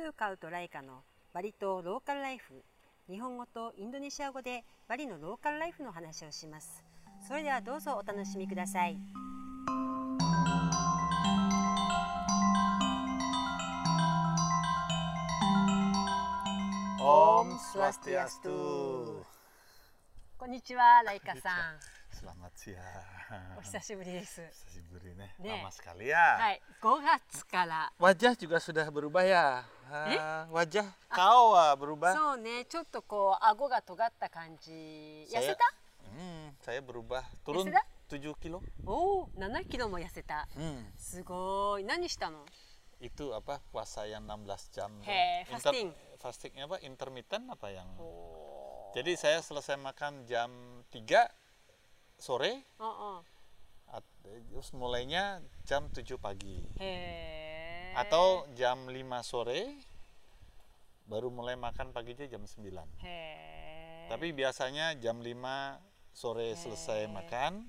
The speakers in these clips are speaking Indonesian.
トゥーカウとライカのバリ島ローカルライフ日本語とインドネシア語でバリのローカルライフの話をします。それではどうぞお楽しみください。Om Swastiastu. こんにちはライカさん Selamat siang. お久しぶりです。 Siburi nih, Nih. lama sekali ya. はい、5月から。 Wajah juga sudah berubah ya. Ah, wajah kau ah, berubah. そうね、ちょっとこう顎が尖った感じ。痩せ Saya- た？ Hmm, saya berubah turun sudah? 7 kilo. おお、7キロも痩せた。 Hmm, すごい。何したの？ itu apa puasa yang 16 jam. tuh. Heh, fasting. fastingnya apa? Intermittent apa yang? お Jadi saya selesai makan jam 3 sore. Oh, oh. At, terus mulainya jam 7 pagi. Hey. atau jam 5 sore baru mulai makan pagi paginya jam 9 Hey. tapi biasanya jam 5 sore hey. selesai makan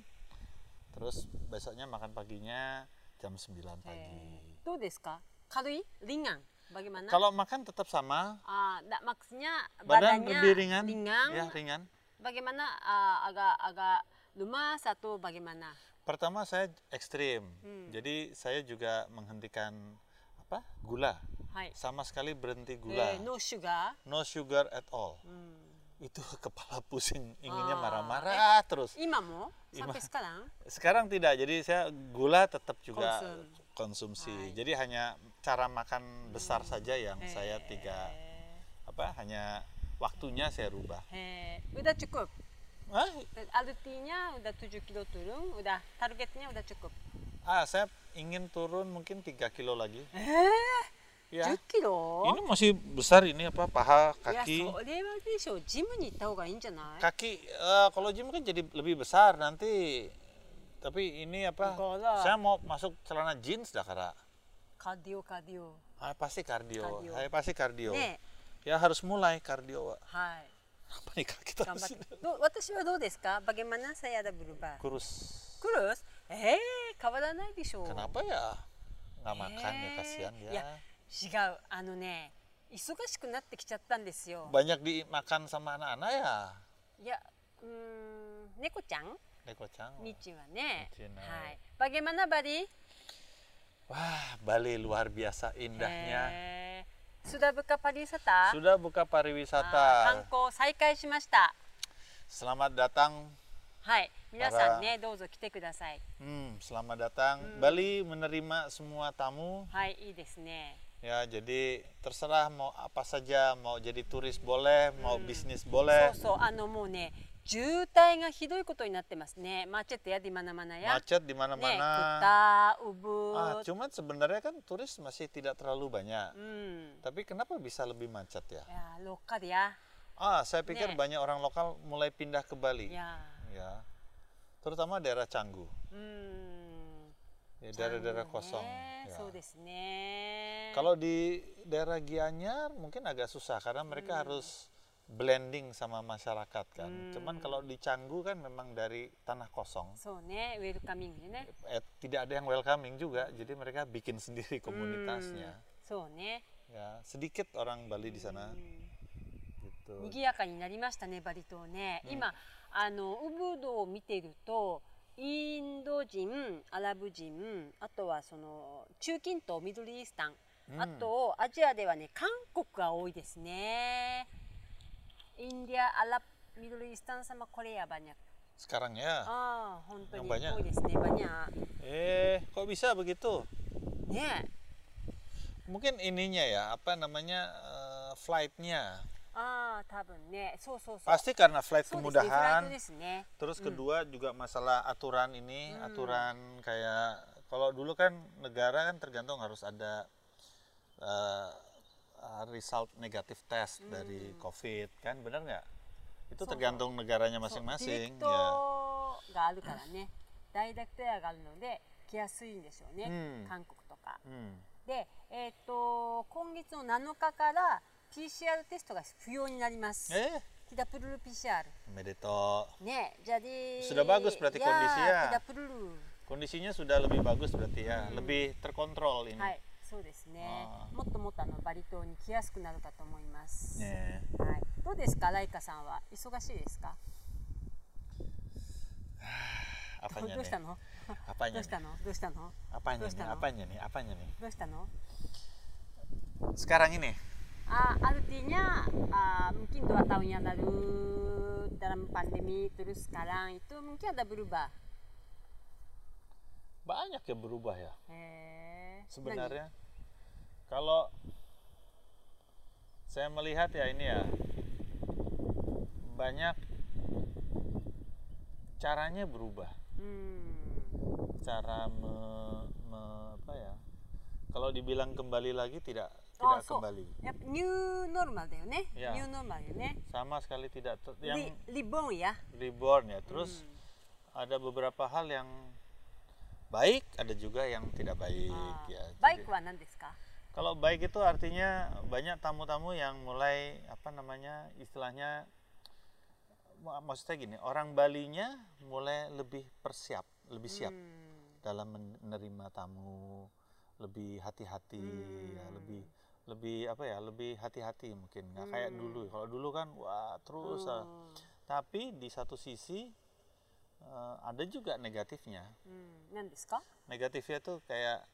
terus besoknya makan paginya jam 9 pagi. Tuh deska kalui ringan bagaimana? Kalau makan tetap sama. Ah, uh, maksudnya badan badannya lebih ringan ringan ya ringan. Bagaimana uh, agak agak Luma satu bagaimana? Pertama saya ekstrim, hmm. jadi saya juga menghentikan apa gula, Hai. sama sekali berhenti eh, gula. Eh, no sugar. No sugar at all. Hmm. Itu kepala pusing, inginnya ah. marah-marah ah. eh, terus. Imamo sampai Ima. sekarang? Sekarang tidak, jadi saya gula tetap juga Konsum. konsumsi. Hai. Jadi hanya cara makan besar hmm. saja yang eh. saya tiga apa hanya waktunya saya rubah. Eh, udah cukup. Hah? Udah 7 kilo turun, udah targetnya udah cukup. Ah, saya ingin turun mungkin 3 kilo lagi. Eh? Ya. 10 kilo? Ini masih besar ini apa paha ya, kaki. Ya, so, gym Kaki uh, kalau gym kan jadi lebih besar nanti. Tapi ini apa? Enggak saya mau masuk celana jeans dah kara. Kardio kardio. Ah, pasti kardio. kardio. Hai, pasti kardio. Ne. Ya harus mulai kardio, Hai. はい Apa nih kaki 頑張っ terus? てどう私はどうですか Bagaimana saya ada berubah Kurus. Kurus? Eh, 変わらないでしょ Kenapa ya? Nggak makan ya Eh, kasihan ya. ya. 違うあのね忙しくなってきちゃったんですよ Banyak dimakan sama anak-anak ya. いやうーん猫ちゃん Neko Chang. みちはねみちねはいバゲマナバリ Wah, Bali luar biasa indahnya. え sudah buka pariwisata? Sudah buka pariwisata. Ah, Hanko saikai shimashita. Selamat datang. Hai, minasan ne douzo kite kudasai. Hmm, selamat datang. Hmm. Bali menerima semua tamu. Hai, ii desu ne. Ya, jadi terserah mau apa saja, mau jadi turis boleh, mau hmm. bisnis boleh. So so, ano mo ne, 渋滞がひどいことになってますねマーチェットやディマナマナや Macet di ね mana-mana. クタウブ Ah, cuman sebenarnya kan turis masih tidak terlalu banyak. うん、 Tapi kenapa bisa lebih macet ya? いやロッカでや Ah, saya pikir Nek. banyak orang lokal mulai pindah ke い Bali. や Ya. Terutama daerah Canggu. うん Ya, daerah-dairah ね kosong. そ Ya. うですね Kalau di daerah Gianyar mungkin agak susah karena mereka harus blending sama masyarakat kan. Cuman kalau di Canggu kan memang dari tanah kosong. そうねウェルカミングでね Eh, tidak ada yang welcoming juga, jadi mereka bikin sendiri komunitasnya. そうね Ya, sedikit orang Bali di sana. うん Gitu. 賑やかになりましたねバリ島ね、今あのウブドを見てるとインド人アラブ人あとはその中近東ミドルイースタン、うんあとアジアではね韓国が多いですね India, Arab, Middle East sama Korea banyak. Sekarang ya? Oh, yang banyak. banyak. Eh, kok bisa begitu? Ya. Yeah. Mungkin ininya ya, apa namanya uh, flightnya? Ah, tabun. So, so, so. Pasti karena flight so, kemudahan. Desu, flight desu, Terus hmm. kedua juga masalah aturan ini, mm. aturan kayak kalau dulu kan negara kan tergantung harus ada uh, eh, result negatif test dari COVID kan, benar nggak? Itu tergantung negaranya そうディレ masing-masing クト ya. があるからね、ダイレクトエアがあるので来やすいんでしょうね、うん韓国とか。 Hmm. で、えっと今月の7日から PCR テストが不要になります。 Eh, Tidak perlu PCR. Medeto. Ne, jadi Sudah bagus berarti ya, kondisinya. Tidak perlu. Kondisinya sudah lebih bagus berarti ya, lebih terkontrol ini. はい、 そうですね。もっともっとあのバリ島に来やすくなるかと思います。どうですか、ライカさんは？忙しいですか？ア、どうしたの？どうしたの？どうしたの？アパニャね、どうしたの？アパニャ、アパニャ、どうしたの？スカラギネ。あ、アルティニャ、あ、ムキンとアタウンヤナル。dalam pandemi terus sekarang itu. Kalau saya melihat ya ini ya banyak caranya berubah. Hmm. Cara me, me apa ya? Kalau dibilang kembali lagi tidak oh, so, kembali. New normal deh, ne? Ya. New normal ne? Sama sekali tidak yang ya. Reborn ya. Terus hmm. ada beberapa hal yang baik, ada juga yang tidak baik ah, ya. Baik apa nanti sekarang kalau baik itu artinya banyak tamu-tamu yang mulai apa namanya istilahnya mak- maksudnya gini orang Balinya mulai lebih persiap, lebih siap Hmm. dalam menerima tamu, lebih hati-hati, ya, lebih lebih apa ya lebih hati-hati mungkin nggak kayak dulu. Kalau dulu kan wah terus. Hmm. tapi di satu sisi eh, ada juga negatifnya. Hmm. Negatifnya tuh kayak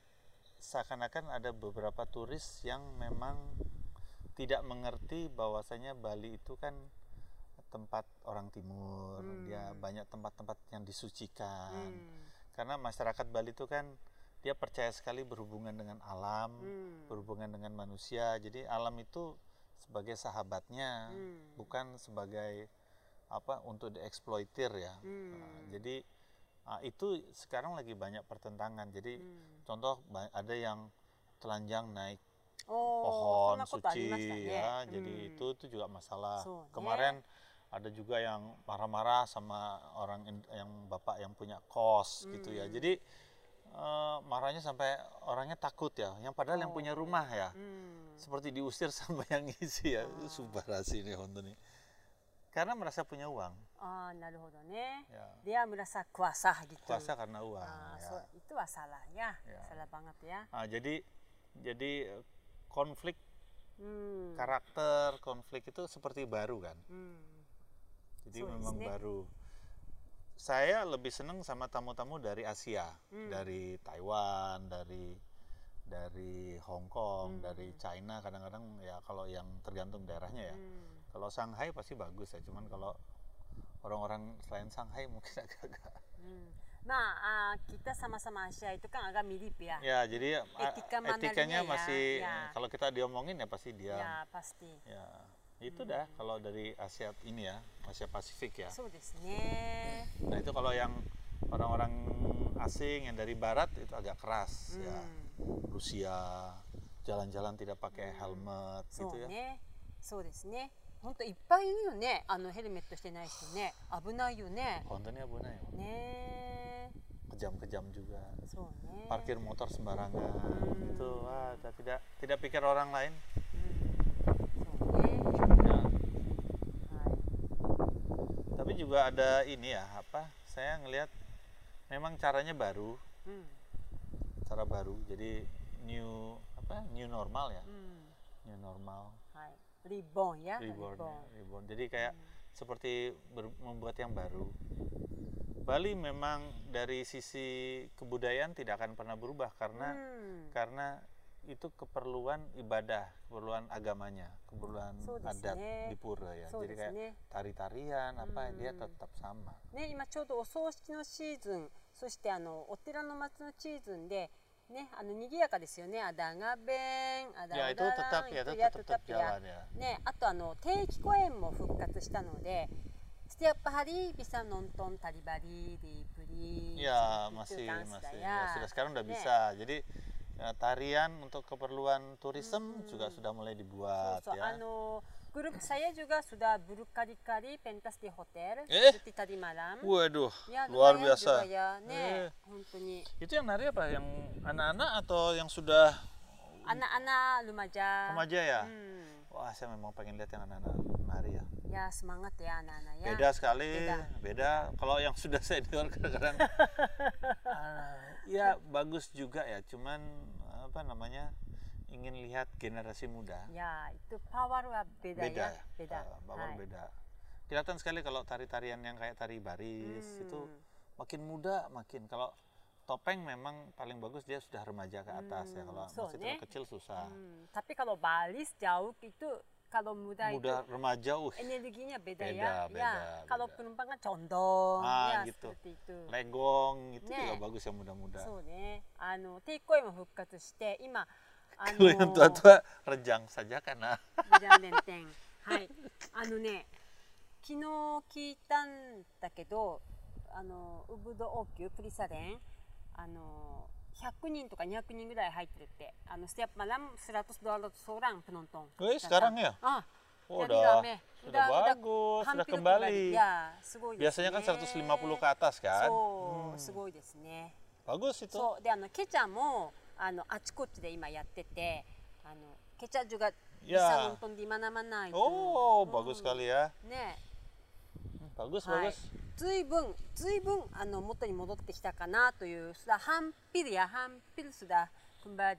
seakan-akan ada beberapa turis yang memang tidak mengerti bahwasanya Bali itu kan tempat orang timur, dia banyak tempat-tempat yang disucikan. Hmm. Karena masyarakat Bali itu kan dia percaya sekali berhubungan dengan alam, Hmm. berhubungan dengan manusia. Jadi alam itu sebagai sahabatnya, Hmm. bukan sebagai apa untuk dieksploitir ya. Hmm. Nah, jadi Nah, itu sekarang lagi banyak pertentangan. Jadi hmm. contoh ada yang telanjang naik oh, pohon suci ya, hmm. jadi itu itu juga masalah. So, Kemarin yeah. ada juga yang marah-marah sama orang yang bapak yang punya kos hmm. gitu ya. Jadi uh, marahnya sampai orangnya takut ya. Yang padahal oh. yang punya rumah ya. Hmm. Seperti diusir sama yang ngisi ya. Ah. Subah ini nih. Karena merasa punya uang. Ah, naruhodone. Ya. Dia merasa kuasa gitu. Kuasa karena uang. Ah, ya. So, itu salah ya. salah banget ya. Ah, jadi jadi eh, konflik hmm. karakter konflik itu seperti baru kan. Hmm. Jadi so, memang baru. Saya lebih seneng sama tamu-tamu dari Asia, hmm. dari Taiwan, dari dari Hong Kong, dari China kadang-kadang ya kalau yang tergantung daerahnya ya. Kalau Shanghai pasti bagus ya, cuman kalau orang-orang selain Shanghai mungkin agak-agak. Hmm. Nah, uh, kita sama-sama Asia itu kan agak mirip ya. Ya, jadi ah, Etika etikanya ya, masih ya. Eh, kalau kita diomongin ya pasti dia. Ya, pasti. Ya. Itu hmm. dah kalau dari Asia ini ya, Asia Pasifik ya. So Nah, itu kalau yang orang-orang asing yang dari barat itu agak keras ya. hmm. ya. Rusia jalan-jalan tidak pakai hmm. helmet so gitu ya. So そうですね。本当いっぱいいるよね。あのヘルメットしてない人ね。危ないよね。 Kontennya abuna ya. ね Kejam-kejam juga. そうね。 Parkir motor sembarangan. Hmm. Itu wah kita tidak tidak pikir orang lain. そうね。 Ya. はい。 Tapi juga ada ini ya, apa? Saya ngelihat memang caranya baru, うん。 cara baru. Jadi new apa? New normal ya. うん。 New normal. はい。リボンや。 reborn, リボ ya, ン。 reborn. Jadi kayak seperti ber- membuat yang baru. Bali memang dari sisi kebudayaan tidak akan pernah berubah karena うん。 karena itu keperluan ibadah, keperluan agamanya, keperluan So desu adat ne. di pura ya. So Jadi desu kayak ne. tari-tarian apa dia Hmm. tetap sama. ね、今ちょうどお葬式のシーズンそしてあのお寺の松のシーズンで、 ne, anu nigi yaka desu yo ne, ada ngaben, ada ya, itu tetap ya, tetap, tetap jalan ya. Ne, ato anu teiki koen mo fukkatsu shita node, setiap hari bisa nonton tari bari di Puri. Ya, masih masih. Ya. sudah sekarang udah bisa. Jadi eh, tarian untuk keperluan tourism juga sudah mulai dibuat so, so, ya. Grup saya juga sudah berkali-kali pentas di hotel eh? seperti tadi malam. Waduh, ya, luar biasa. ya, ne, eh. Itu yang nari apa? Yang anak-anak atau yang sudah anak-anak lumaja. Lumajang ya. Hmm. Wah, saya memang pengen lihat yang anak-anak nari ya. Ya, semangat ya anak-anak ya. Beda sekali, beda. beda. Kalau yang sudah senior kadang-kadang uh, ya bagus juga ya, cuman apa namanya? ingin lihat generasi muda, いやー、itu power はベダ beda や ya. ベダ Uh, Bawar はい beda. Kelihatan sekali kalau tari-tarian yang kayak tari baris itu Hmm. makin muda makin kalau topeng memang paling bagus dia sudah remaja ke atas ya Hmm, kalau so, masih ne. terlalu kecil susah. Hmm, tapi kalau baris jauh itu kalau muda, Muda itu remaja uh energinya beda, Beda, ya. beda, ya, kalau beda. penumpang kan condong, Ah, ya gitu. seperti itu. lenggong itu Ne. juga bagus yang muda-muda. そうね。あのテイクアウェイも復活して今あ Kalau yang tua-tua rejang saja karena じゃん連点はい。あのね昨日聞いたんだけどあのウブド王宮プリサレンあの100人とか200人ぐらい入ってるってあのステップマラムスラトスドアロトソーランプノントン。 Eh, sekarang ya? あ Oh, jadi udah, rame. sudah bagus, sudah hampir kembali. Ya, すごいですね Biasanya kan 150 ke atas kan? そう、すごいですね。 Bagus itu. そうであのケチャも あのあちこちで今やっててあのケチャ juga bisa nonton di mana-mana itu Oh, うん bagus sekali ya. ね Bagus, はい bagus. ずいぶんずいぶんあの元に戻ってきたかなという sudah hampir ya hampir sudah kembali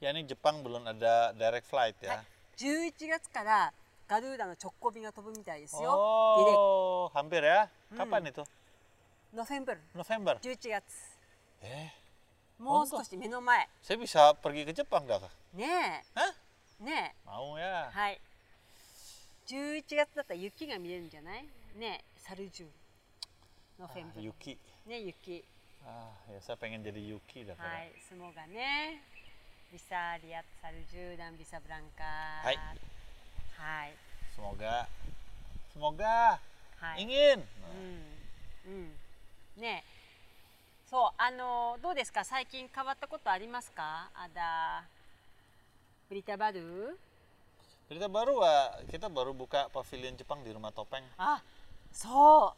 Ya ini Jepang belum ada direct flight は ya. い、11月からガルーダの直行便が飛ぶみたいですよ、Oh, hampir ya. Kapan itu? ノフェンバル November. 11月 Eh, ももう少し目の前。ねえ。ねえ。マオ。十一月だったら雪が見えるんじゃない。ねえ、サルジュ。のフ。雪。ねえ、雪。ああ、やさペンギンでリ雪だか。はい、相撲がね。リサーリア、サルジュ、ダンビサブランカ。はい。はい。相撲が。相撲が。はい。うん。ねえ。そうあのどうですか最近変わったことありますかあだブリタバル Berita baru Wak. kita baru buka pavilion Jepang di Rumah Topeng. あそ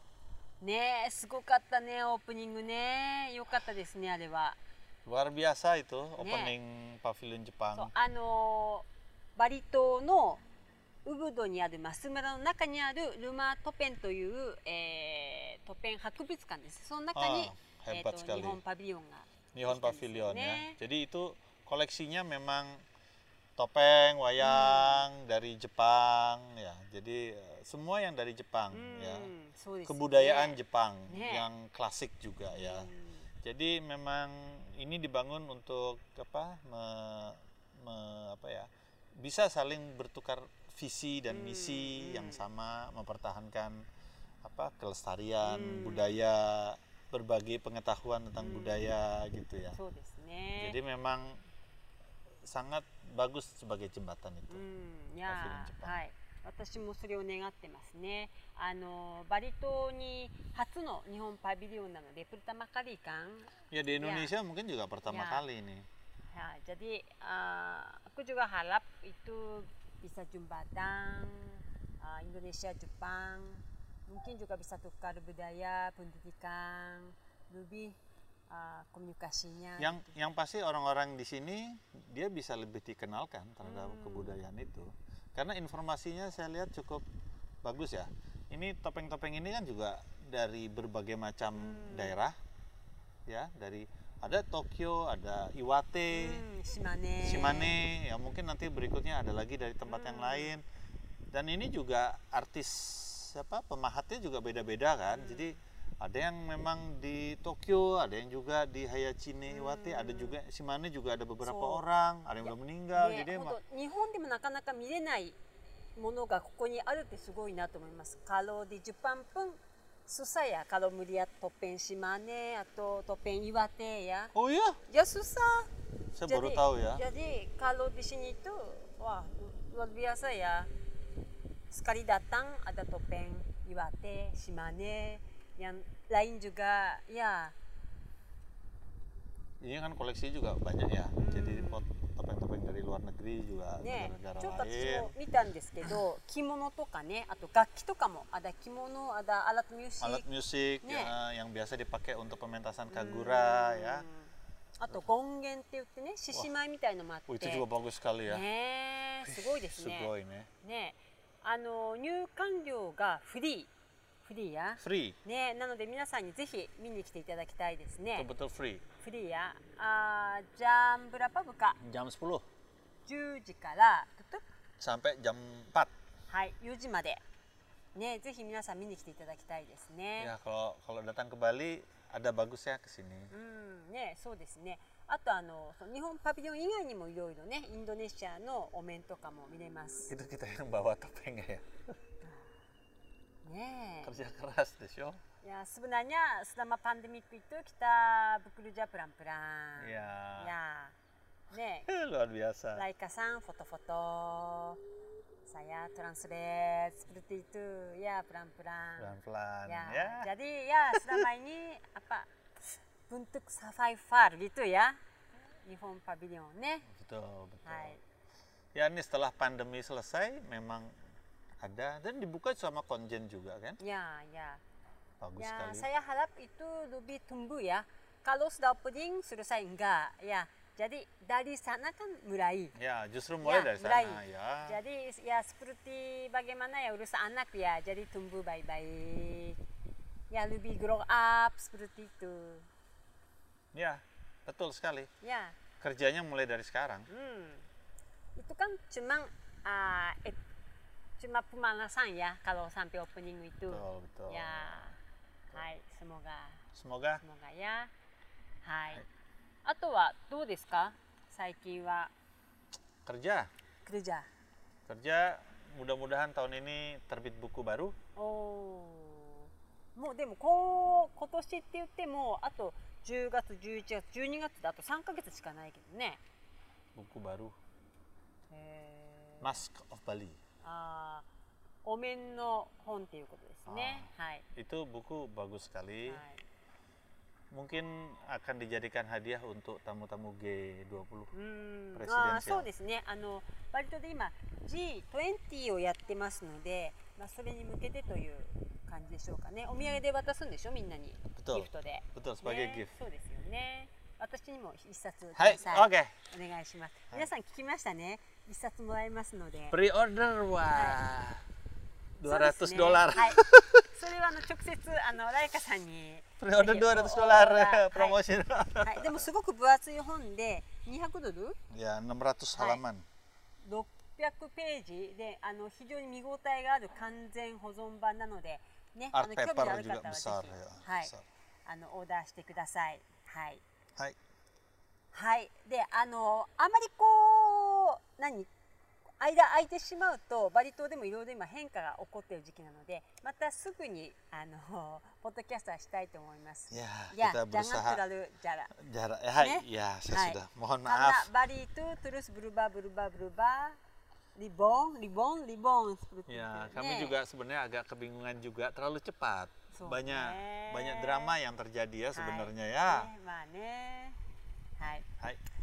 うねえすごかったねオープニングねよかったですねあれは Luar biasa itu opening pavilion そう Jepang. あのーバリ島のウブドにあるマス村の中にあるルマトペンという、えートペン博物館ですその中に、 Ah, えー hebat と sekali. 日本パビリオンが Nihon Bukan Pavilion sini. ya. Jadi itu koleksinya memang topeng, wayang dari Jepang ya. Jadi eh, semua yang dari Jepang うん、 ya. そうですよね Kebudayaan Jepang Ne. yang klasik juga ya. うん Jadi memang ini dibangun untuk apa? Me- me- apa ya? Bisa saling bertukar visi dan Hmm, misi hmm. yang sama mempertahankan apa? kelestarian Hmm. budaya, berbagi pengetahuan tentang Hmm. budaya gitu ya. そうですね Jadi memang sangat bagus sebagai jembatan itu. うん、いやパビリオンジャパンはい私もそれを願ってますねあのバリ島に初の日本パビリオンなのでプルタマカリ館 Ya di Indonesia mungkin juga pertama Ya. kali ini. Ya, jadi uh, aku juga harap itu bisa jembatan uh, Indonesia Jepang mungkin juga bisa tukar budaya pendidikan lebih uh, komunikasinya Yang yang pasti orang-orang di sini dia bisa lebih dikenalkan terhadap Hmm. kebudayaan itu. Karena informasinya saya lihat cukup bagus ya. Ini topeng-topeng ini kan juga dari berbagai macam Hmm. daerah. Ya, dari ada Tokyo, ada Iwate, Hmm, Shimane Shimane, ya mungkin nanti berikutnya ada lagi dari tempat yang Hmm. lain. Dan ini juga artis siapa pemahatnya juga beda-beda kan. Hmm. Jadi ada yang memang di Tokyo, ada yang juga di Hayachine Iwate, ada Hmm. juga Shimane juga ada beberapa So, orang, ada yang ya, udah meninggal. ね Jadi 本 emang 当日本でもなかなか見れないものがここにあるってすごいなと思います。Kalau di Jepang pun susah ya kalau melihat topeng Shimane atau topeng Iwate ya. Oh iya, Ya susah. saya baru tahu ya. Jadi kalau di sini itu wah lu- luar biasa ya. Sekali datang ada topeng Iwate, Shimane, yang lain juga ya. Ini kan koleksi juga banyak ya. Jadi pot- 特にやり luar negeri juga ね、ちょっと私も見たんですけど、着物とかね、あと楽器とかも、あだ着物、あだ alat musik、alat musik、ね、yang biasa dipakai untuk pementasan kagura ya。あと権限って言ってね、獅子舞みたいのもあって。おいつ中国語しかりや。ね、すごいですね。すごいね。ね、あの入館料がフリー。フリーや Free. ねなので皆さんにぜひ見に来ていただきたいですね Betul-betul free. フリーやあージャンブラパブカ Jam 10. 10時からトゥトゥ sampai jam 4. はい4時までねぜひ皆さん見に来ていただきたいですね。Ya kalau kalau datang ke Bali ada bagusnya ke sini. うんねそうですね。あとあの日本パビリオン以外にもいろいろねインドネシアのお面とかも見れます。Itu kita yang bawa topengnya ya. kerja keras deh, show. Ya, sebenarnya selama pandemik itu kita bekerja perang-perang. Ya. Ya. Nih. Luar biasa. Laika san foto-foto. Saya translate seperti itu. Ya, pelan-pelan. Pelan-pelan. Ya. ya. Jadi ya selama ini apa bentuk survivor gitu ya. Nihon Pavilion, ne? Betul, betul. Hai. Ya, ini setelah pandemi selesai memang ada dan dibuka sama konjen juga kan. Ya, ya. Bagus Ya, sekali. saya harap itu lebih tumbuh ya. Kalau sudah opening selesai enggak ya. Jadi dari sana kan mulai. Ya, justru mulai Ya, dari mulai. sana ya. Jadi ya seperti bagaimana ya urus anak ya. Jadi tumbuh baik-baik. Ya lebih grow up seperti itu. Ya, betul sekali. Ya. Kerjanya mulai dari sekarang. Hmm. Itu kan cuma eh, cuma pemanasan ya kalau sampai opening itu. Betul, betul. Ya. Hai, semoga Semoga semoga ya. Hai. あとはどうですか最近は kerja, kerja. kerja mudah-mudahan tahun ini terbit buku baru. おーもうでもこう今年って言ってもあと10月11月12月であと3ヶ月しかないけどね Buku baru へー Mask of Bali. あーお面の本っていうことですねはい、Itu buku bagus sekali. はい、Mungkin akan dijadikan hadiah untuk tamu-tamu G20. うんプレシデンシアルあーそうですねあの割とで今 G20 をやってますので、まあ、それに向けてという感じでしょうかねお土産で渡すんでしょみんなに.ギフトで Betul sebagai ね gift. そうですよね私にも一冊くはいださい、oke. お願いします。皆さん聞きましたね。一冊もらえますので。そうです200ね dolar. はい。それはあの直接あのライカさんに。Pre-order ぜひ200お dolar おはい.はい。でもすごく分厚い本で200ドル？ya, 600 halaman. 600ページであの非常に見応えがある完全保存版なのでね。あの興味のある方はぜひ.はい.あのオーダーしてください。はい。Hai. はい、であのあまりこう何？間空いてしまうとバリ島でもいろいろ今変化が起こっている時期なのでまたすぐにあの ポッドキャストはしたいと思います。いや、ジャガクラルジャラ。ジャラ、はい。いや、セスダ。モハン。いや、い。は。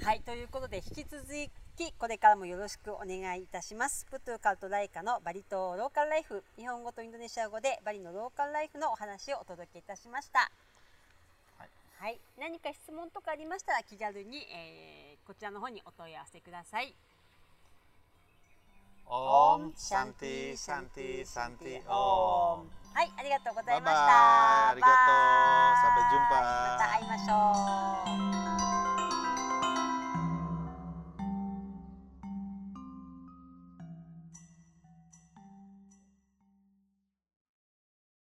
はい、ということで引き続きこれからもよろしくお願いいたします。プトゥーカルトライカのバリ島ローカルライフ、日本語とインドネシア語でバリのローカルライフのお話をお届けいたしました。はいはい、何か質問とかありましたら気軽に、えーこちらの方にお問い合わせください。Om Shanti Shanti Shanti Om. はい、ありがとうございました。bye. Arigato. バイ Sampai jumpa. また会いましょう。